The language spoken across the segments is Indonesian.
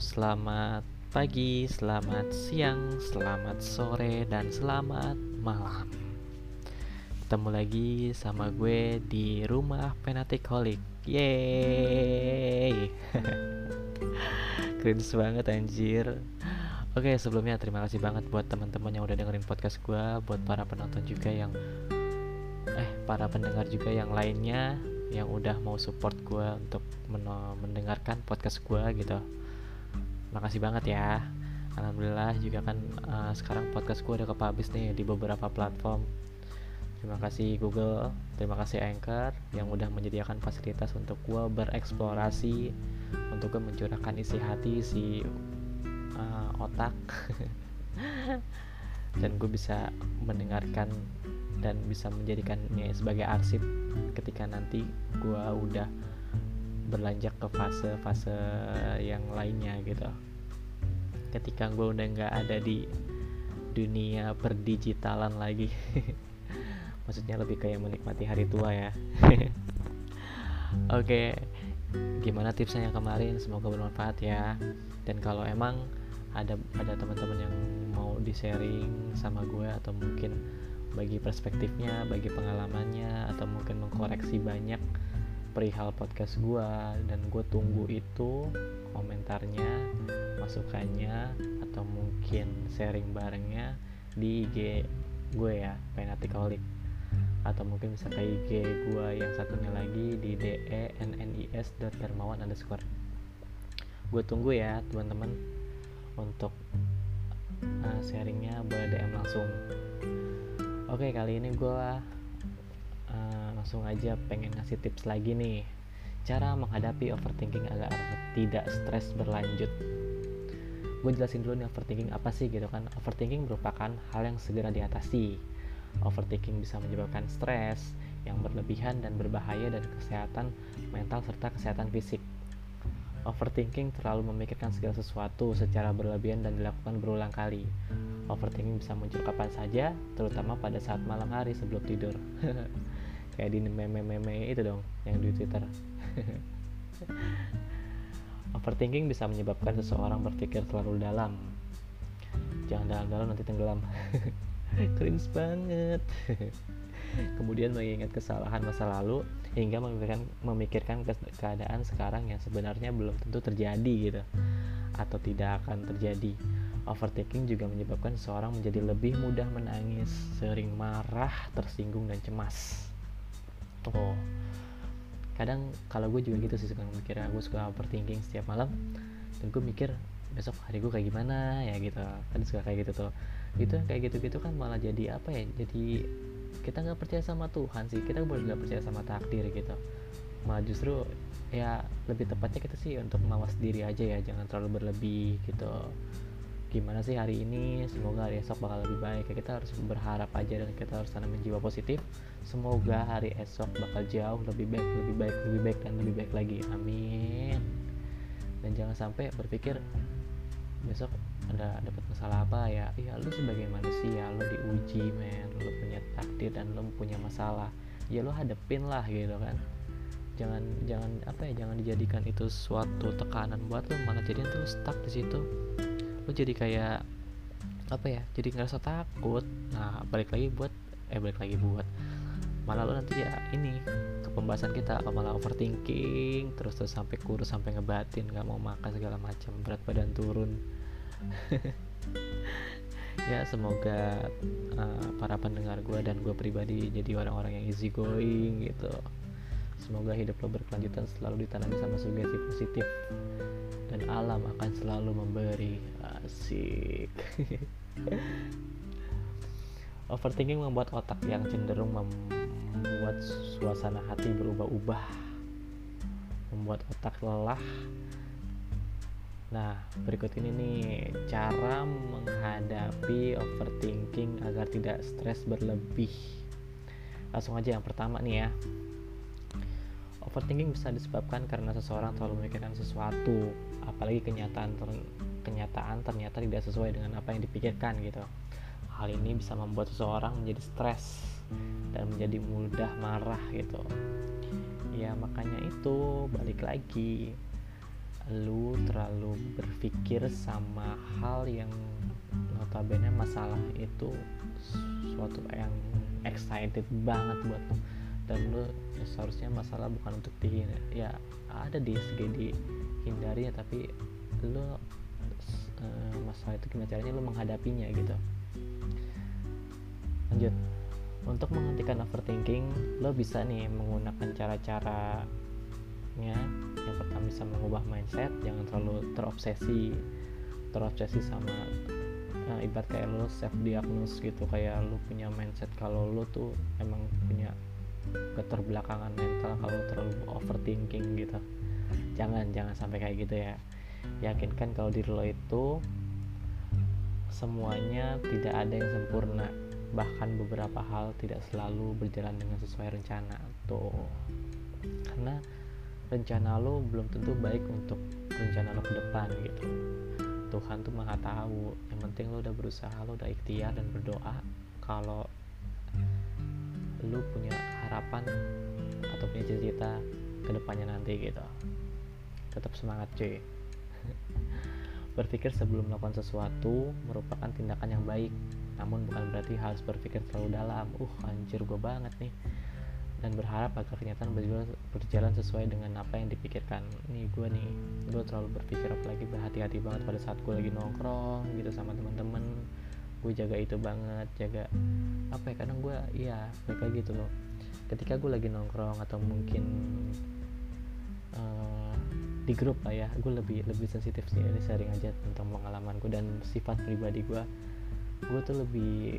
selamat pagi, selamat siang, selamat sore, dan selamat malam. Ketemu lagi sama gue di rumah Penatikolik. Yeay. Cringe banget anjir. Oke, sebelumnya terima kasih banget buat teman-teman yang udah dengerin podcast gue, buat para penonton juga yang eh para pendengar juga yang lainnya yang udah mau support gue untuk mendengarkan podcast gue gitu makasih banget ya. Alhamdulillah juga kan uh, sekarang podcast gue udah kepublish nih di beberapa platform. Terima kasih Google terima kasih Anchor yang udah menyediakan fasilitas untuk gue bereksplorasi untuk gue mencurahkan isi hati si uh, otak. Dan gue bisa mendengarkan dan bisa menjadikannya sebagai arsip ketika nanti gue udah berlanjut ke fase-fase yang lainnya gitu. Ketika gue udah nggak ada di dunia perdigitalan lagi. Maksudnya lebih kayak menikmati hari tua ya. Oke okay. gimana tipsnya yang kemarin? Semoga bermanfaat ya. Dan kalau emang ada ada teman-teman yang mau di sharing sama gue atau mungkin bagi perspektifnya, bagi pengalamannya, atau mungkin mengkoreksi banyak perihal podcast gue dan gue tunggu itu komentarnya, masukannya, atau mungkin sharing barengnya di IG gue ya, Penatikolik atau mungkin bisa ke IG gue yang satunya lagi di de nnis dermawan underscore. Gue tunggu ya teman-teman untuk uh, sharingnya. Boleh DM langsung. Oke kali ini gue langsung aja pengen ngasih tips lagi nih. Cara menghadapi overthinking agar tidak stres berlanjut. Gue jelasin dulu nih overthinking apa sih gitu kan. Overthinking merupakan hal yang segera diatasi. Overthinking bisa menyebabkan stres yang berlebihan dan berbahaya dan kesehatan mental serta kesehatan fisik. Overthinking terlalu memikirkan segala sesuatu secara berlebihan dan dilakukan berulang kali. Overthinking bisa muncul kapan saja, terutama pada saat malam hari sebelum tidur. Kayak di meme-meme itu dong, yang di Twitter. Overthinking bisa menyebabkan seseorang berpikir terlalu dalam. Jangan dalam-dalam nanti tenggelam. Cringe banget. kemudian mengingat kesalahan masa lalu hingga memikirkan memikirkan keadaan sekarang yang sebenarnya belum tentu terjadi gitu atau tidak akan terjadi. Overthinking juga menyebabkan seorang menjadi lebih mudah menangis, sering marah, tersinggung dan cemas. Oh, kadang kalau gue juga gitu sih suka mikir gue suka overthinking setiap malam. Dan gue mikir besok hari gue kayak gimana? Ya gitu. Kan suka kayak gitu tuh. Itu kayak gitu gitu kan malah jadi apa ya jadi kita nggak percaya sama Tuhan sih. Kita boleh nggak percaya sama takdir gitu. Malah justru ya lebih tepatnya kita sih untuk mawas diri aja ya jangan terlalu berlebih gitu gimana sih hari ini? Semoga hari esok bakal lebih baik ya, kita harus berharap aja dan kita harus tanamin jiwa positif. Semoga hari esok bakal jauh lebih baik lebih baik lebih baik dan lebih baik lagi. Amin. Dan jangan sampai berpikir besok ada dapat masalah apa ya? Ya lu sebagai manusia lu diuji men. Lu punya takdir dan lu punya masalah. Ya lu hadepin lah gitu kan. Jangan jangan apa ya jangan dijadikan itu suatu tekanan buat lu. Malah jadi tuh stuck di situ lu jadi kayak apa ya jadi ngerasa takut. Nah balik lagi buat eh balik lagi buat. Malah lu nanti ya ini ke pembahasan kita malah overthinking terus terus sampai kurus sampai ngebatin nggak mau makan segala macam. Berat badan turun. Ya semoga uh, para pendengar gue dan gue pribadi jadi orang-orang yang easy going gitu. Semoga hidup lo berkelanjutan selalu ditanami sama sugesti positif. Dan alam akan selalu memberi asik overthinking membuat otak yang cenderung membuat suasana hati berubah-ubah membuat otak lelah Nah, berikut ini nih cara menghadapi overthinking agar tidak stres berlebih. Langsung aja yang pertama nih ya. Overthinking bisa disebabkan karena seseorang terlalu memikirkan sesuatu, apalagi kenyataan ter kenyataan ternyata tidak sesuai dengan apa yang dipikirkan gitu. Hal ini bisa membuat seseorang menjadi stres dan menjadi mudah marah gitu. Ya makanya itu balik lagi lu terlalu berpikir sama hal yang notabene masalah itu suatu yang excited banget buat lo dan lu ya seharusnya masalah bukan untuk dihindari ya ada di segi dihindari ya tapi lu uh, masalah itu gimana caranya lu menghadapinya gitu. Lanjut. Untuk menghentikan overthinking lo bisa nih menggunakan cara-caranya. Yang pertama bisa mengubah mindset jangan terlalu terobsesi. Terobsesi sama uh, ibarat kayak lo self diagnose gitu kayak lo punya mindset kalau lo tuh emang punya keterbelakangan mental kalau terlalu overthinking gitu. Jangan jangan sampai kayak gitu ya yakinkan kalau diri lo itu semuanya tidak ada yang sempurna. Bahkan beberapa hal tidak selalu berjalan dengan sesuai rencana. Tuh. Karena rencana lo belum tentu baik untuk rencana lo ke depan gitu. Tuhan tuh maha tahu. Yang penting lo udah berusaha lo udah ikhtiar dan berdoa kalau lu punya harapan atau punya cita-cita ke depannya nanti gitu. Tetap semangat cuy berpikir sebelum melakukan sesuatu merupakan tindakan yang baik. Namun bukan berarti harus berpikir terlalu dalam. Uh anjir gue banget nih. Dan berharap agar kenyataan berjalan, berjalan sesuai dengan apa yang dipikirkan. Nih gue nih gue terlalu berpikir apalagi berhati-hati banget pada saat gue lagi nongkrong gitu sama teman-teman gue jaga itu banget jaga apa ya kadang gue iya mereka gitu loh. Ketika gue lagi nongkrong atau mungkin uh, di grup lah ya. Gue lebih lebih sensitif sih ini sharing aja tentang pengalaman gue dan sifat pribadi gue gue tuh lebih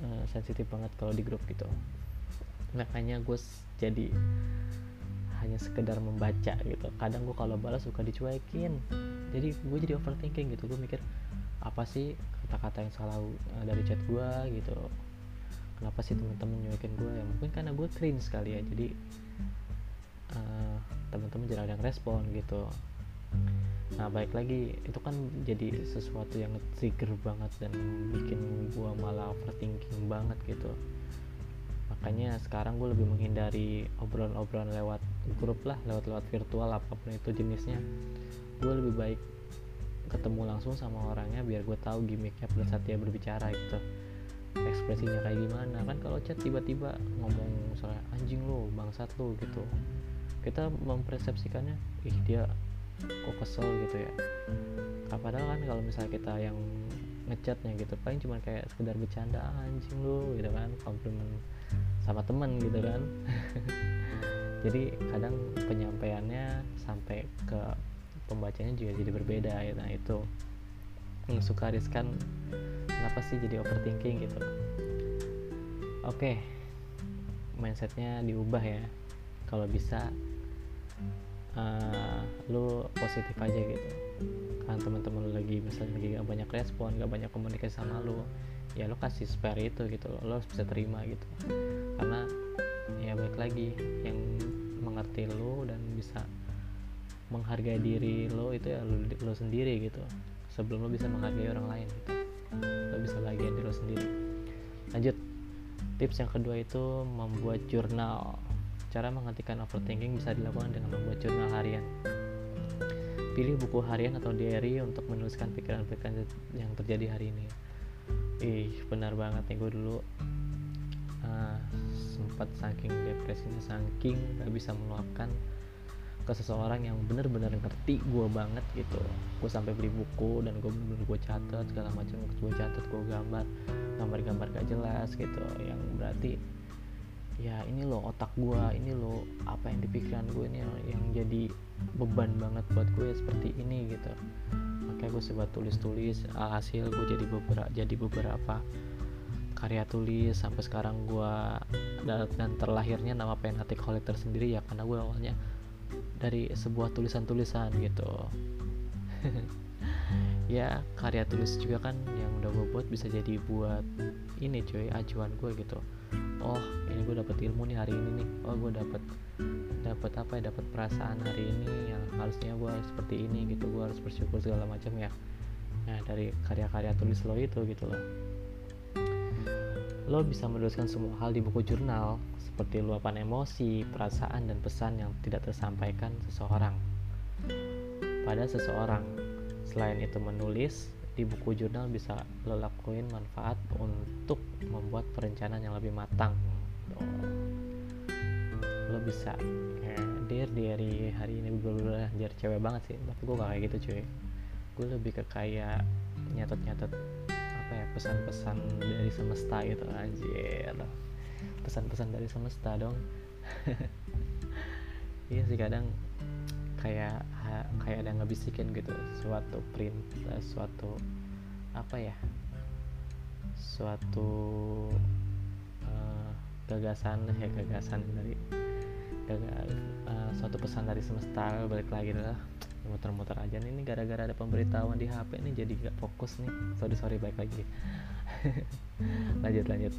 uh, sensitif banget kalau di grup gitu. Makanya gue jadi hanya sekedar membaca gitu. Kadang gue kalau balas suka dicuekin. Jadi gue jadi overthinking gitu. Gue mikir apa sih kata-kata yang salah uh, dari chat gue gitu. Kenapa sih teman-teman nyuekin gue ya? Mungkin karena gue cringe sekali ya. Jadi uh, teman-teman jarang yang respon gitu. Nah baik lagi itu kan jadi sesuatu yang trigger banget dan bikin gue malah overthinking banget gitu. Makanya sekarang gue lebih menghindari obrolan-obrolan lewat grup lah lewat-lewat virtual apa pun itu jenisnya. Gue lebih baik ketemu langsung sama orangnya biar gue tahu gimmicknya pada saat dia berbicara gitu. Ekspresinya kayak gimana? Kan kalau chat tiba-tiba ngomong misalnya anjing lo bangsat lo gitu kita mempersepsikannya ih dia kok kesel gitu ya. Nah, padahal kan kalau misalnya kita yang ngechatnya gitu paling cuma kayak sekedar bercanda ah, anjing lo gitu kan komplimen sama temen gitu kan. Jadi kadang penyampaiannya sampai ke pembacanya juga jadi berbeda ya. Nah itu yang suka riskan kenapa sih jadi overthinking? gitu. Oke okay. mindsetnya diubah ya. Kalau bisa uh, lu positif aja gitu. Kan teman-teman lagi misalnya lagi gak banyak respon gak banyak komunikasi sama lu ya lu kasih spare itu gitu. Lo harus bisa terima gitu. Karena ya baik lagi yang mengerti lu dan bisa menghargai diri lo itu ya lo, lo sendiri gitu. Sebelum lo bisa menghargai orang lain gitu. Lo bisa bahagian diri lo sendiri. Lanjut. Tips yang kedua itu membuat jurnal cara menghentikan overthinking bisa dilakukan dengan membuat jurnal harian. Pilih buku harian atau diary untuk menuliskan pikiran-pikiran yang terjadi hari ini. Ih benar banget nih gue dulu uh, sempat saking depresinya saking gak bisa meluapkan ke seseorang yang bener-bener ngerti gue banget gitu. Gue sampai beli buku dan gue bener gue catat segala macam gue catat gue gambar gambar-gambar gak jelas gitu. Yang berarti ya ini loh otak gue ini loh apa yang dipikiran gue ini yang jadi beban banget buat gue ya seperti ini gitu. Makanya gue coba tulis-tulis hasil gue jadi beberapa jadi beberapa karya tulis sampai sekarang gue dan terlahirnya nama pen Holic tersendiri ya karena gue awalnya dari sebuah tulisan-tulisan gitu. Ya karya tulis juga kan yang udah gue buat bisa jadi buat ini cuy acuan gue gitu oh ini gue dapet ilmu nih hari ini nih. Oh gue dapet dapet apa ya? Dapet perasaan hari ini yang harusnya gue seperti ini gitu. Gue harus bersyukur segala macam ya. Nah dari karya-karya tulis lo itu gitu loh. Lo bisa menuliskan semua hal di buku jurnal seperti luapan emosi, perasaan, dan pesan yang tidak tersampaikan seseorang. pada seseorang. Selain itu menulis di buku jurnal bisa lo lakuin manfaat untuk membuat perencanaan yang lebih matang. Lo bisa ya, dir dari hari ini gue udah jadi cewek banget sih. Tapi gue gak kayak gitu cuy. Gue lebih ke kayak nyatet-nyatet apa ya pesan-pesan dari semesta gitu anjir. Pesan-pesan dari semesta dong. Iya sih kadang kayak kayak ada ngebisikin gitu suatu print uh, suatu apa ya suatu uh, gagasan ya gagasan dari gagal, uh, suatu pesan dari semesta balik lagi lah muter-muter aja nih ini gara-gara ada pemberitahuan di HP nih jadi gak fokus nih. Sorry sorry baik lagi. Lanjut lanjut.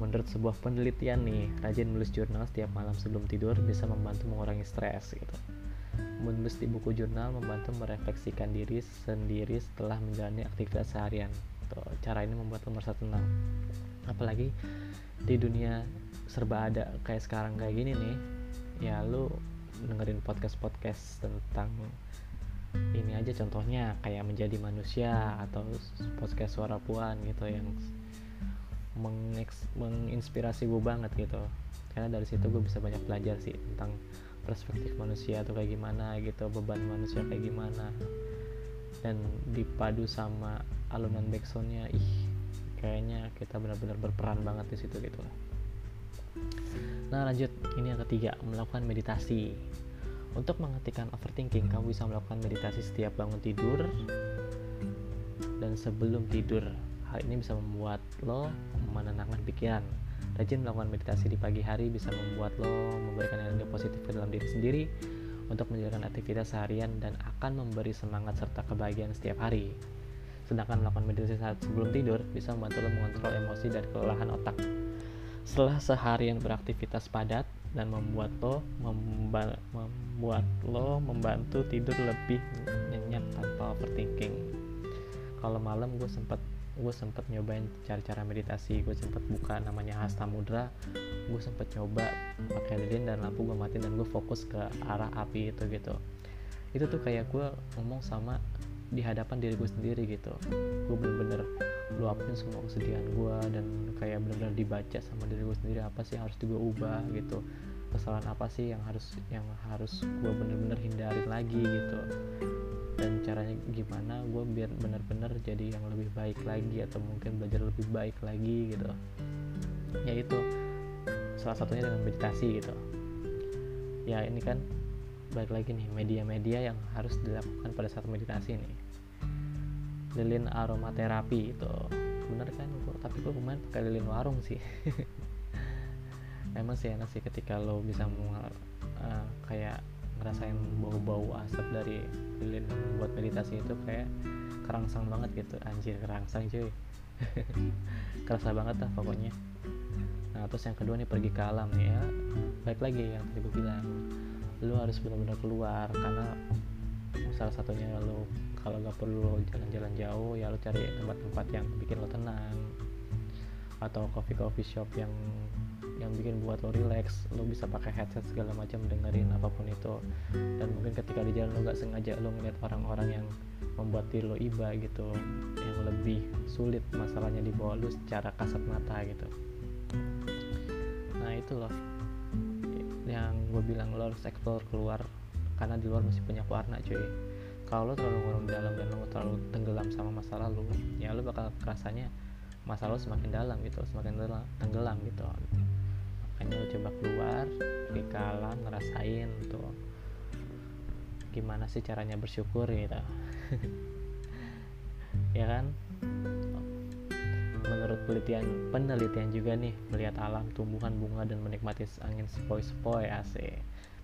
Menurut sebuah penelitian nih rajin menulis jurnal setiap malam sebelum tidur bisa membantu mengurangi stres gitu menulis di buku jurnal membantu merefleksikan diri sendiri setelah menjalani aktivitas seharian. Tuh, cara ini membuat merasa tenang. Apalagi di dunia serba ada kayak sekarang kayak gini nih, ya lu dengerin podcast-podcast tentang ini aja contohnya kayak menjadi manusia atau podcast suara puan gitu yang menginspirasi gue banget gitu karena dari situ gue bisa banyak belajar sih tentang perspektif manusia atau kayak gimana gitu beban manusia kayak gimana. Dan dipadu sama alunan backsoundnya ih kayaknya kita benar-benar berperan banget di situ gitu. Nah lanjut. Ini yang ketiga melakukan meditasi. Untuk menghentikan overthinking kamu bisa melakukan meditasi setiap bangun tidur dan sebelum tidur. Hal ini bisa membuat lo menenangkan pikiran Rajin melakukan meditasi di pagi hari bisa membuat lo memberikan energi positif ke dalam diri sendiri untuk menjalankan aktivitas seharian dan akan memberi semangat serta kebahagiaan setiap hari. Sedangkan melakukan meditasi saat sebelum tidur bisa membantu lo mengontrol emosi dan kelelahan otak. Setelah seharian beraktivitas padat dan membuat lo memba membuat lo membantu tidur lebih nyenyak tanpa overthinking. Kalau malam gue sempat gue sempet nyobain cara-cara meditasi gue sempet buka namanya hasta mudra. Gue sempet nyoba pakai lilin dan lampu gue matiin dan gue fokus ke arah api itu gitu. Itu tuh kayak gue ngomong sama di hadapan diri gue sendiri gitu. Gue bener-bener luapin semua kesedihan gue dan kayak bener-bener dibaca sama diri gue sendiri apa sih yang harus gue ubah gitu. Kesalahan apa sih yang harus yang harus gue bener-bener hindarin lagi gitu dan caranya gimana gue biar benar-benar jadi yang lebih baik lagi atau mungkin belajar lebih baik lagi gitu. Yaitu salah satunya dengan meditasi gitu. Ya ini kan balik lagi nih media-media yang harus dilakukan pada saat meditasi nih. Lilin aromaterapi itu. Bener kan gua, tapi gue kemarin pakai lilin warung sih. Emang sih enak sih ketika lo bisa uh, kayak ngerasain bau-bau asap dari lilin buat meditasi itu kayak kerangsang banget gitu. Anjir kerangsang cuy. Kerasa banget lah pokoknya. Nah terus yang kedua nih pergi ke alam ya. Baik lagi yang tadi gue bilang. Lu harus benar-benar keluar karena salah satunya lu kalau gak perlu jalan-jalan jauh ya lu cari tempat-tempat yang bikin lo tenang. Atau coffee coffee shop yang yang bikin buat lo relax lo bisa pakai headset segala macam dengerin apa pun itu. Dan mungkin ketika di jalan lo gak sengaja lo ngeliat orang-orang yang membuat diri lo iba gitu yang lebih sulit masalahnya di bawah lo secara kasat mata gitu. Nah itu loh. Yang gue bilang lo harus explore keluar karena di luar masih banyak warna cuy. Kalau lo terlalu ngurung dalam dan lo terlalu tenggelam sama masa lalu ya lo bakal kerasanya masa lo semakin dalam gitu semakin tenggelam gitu makanya lo coba keluar pergi ke ngerasain tuh gimana sih caranya bersyukur gitu. Ya kan? Menurut penelitian penelitian juga nih melihat alam tumbuhan bunga dan menikmati angin sepoi-sepoi AC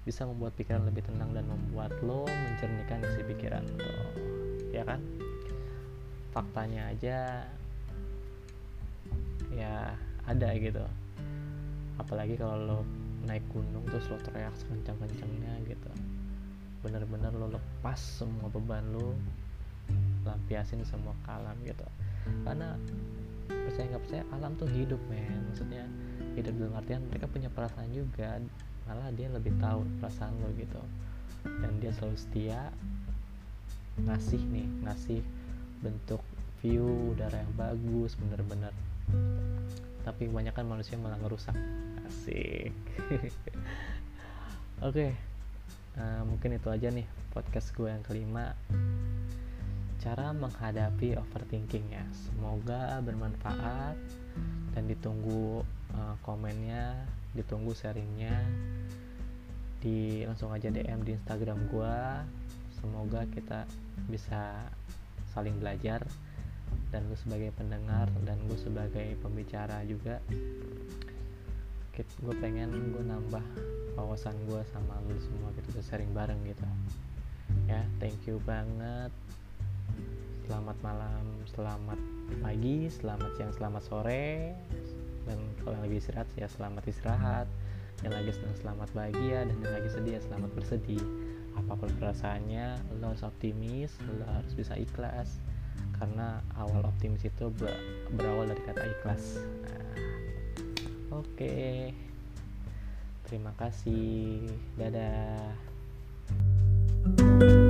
bisa membuat pikiran lebih tenang dan membuat lo mencernihkan isi pikiran tuh ya kan? Faktanya aja ya ada gitu apalagi kalau lo naik gunung terus lo teriak sekencang-kencangnya gitu. Bener-bener lo lepas semua beban lo lampiasin semua ke alam gitu. Karena percaya nggak percaya alam tuh hidup men. Maksudnya hidup dalam artian mereka punya perasaan juga malah dia lebih tahu perasaan lo gitu. Dan dia selalu setia ngasih nih ngasih bentuk view udara yang bagus bener-bener. Tapi kebanyakan manusia malah ngerusak asik. Oke okay. uh, mungkin itu aja nih podcast gue yang kelima. Cara menghadapi overthinking ya. Semoga bermanfaat dan ditunggu uh, komennya ditunggu sharingnya. Di langsung aja DM di Instagram gue semoga kita bisa saling belajar. Dan lu sebagai pendengar dan gue sebagai pembicara juga gue pengen gue nambah wawasan gue sama lu semua gitu sharing bareng gitu. Ya thank you banget. Selamat malam selamat pagi selamat siang selamat sore. Dan kalau yang lagi istirahat ya selamat istirahat. Yang lagi senang selamat bahagia. Dan yang lagi sedih ya selamat bersedih. Apa pun perasaannya lo harus optimis lo harus bisa ikhlas. Karena awal optimis itu berawal dari kata ikhlas. Nah, oke. Terima kasih. Dadah. thank you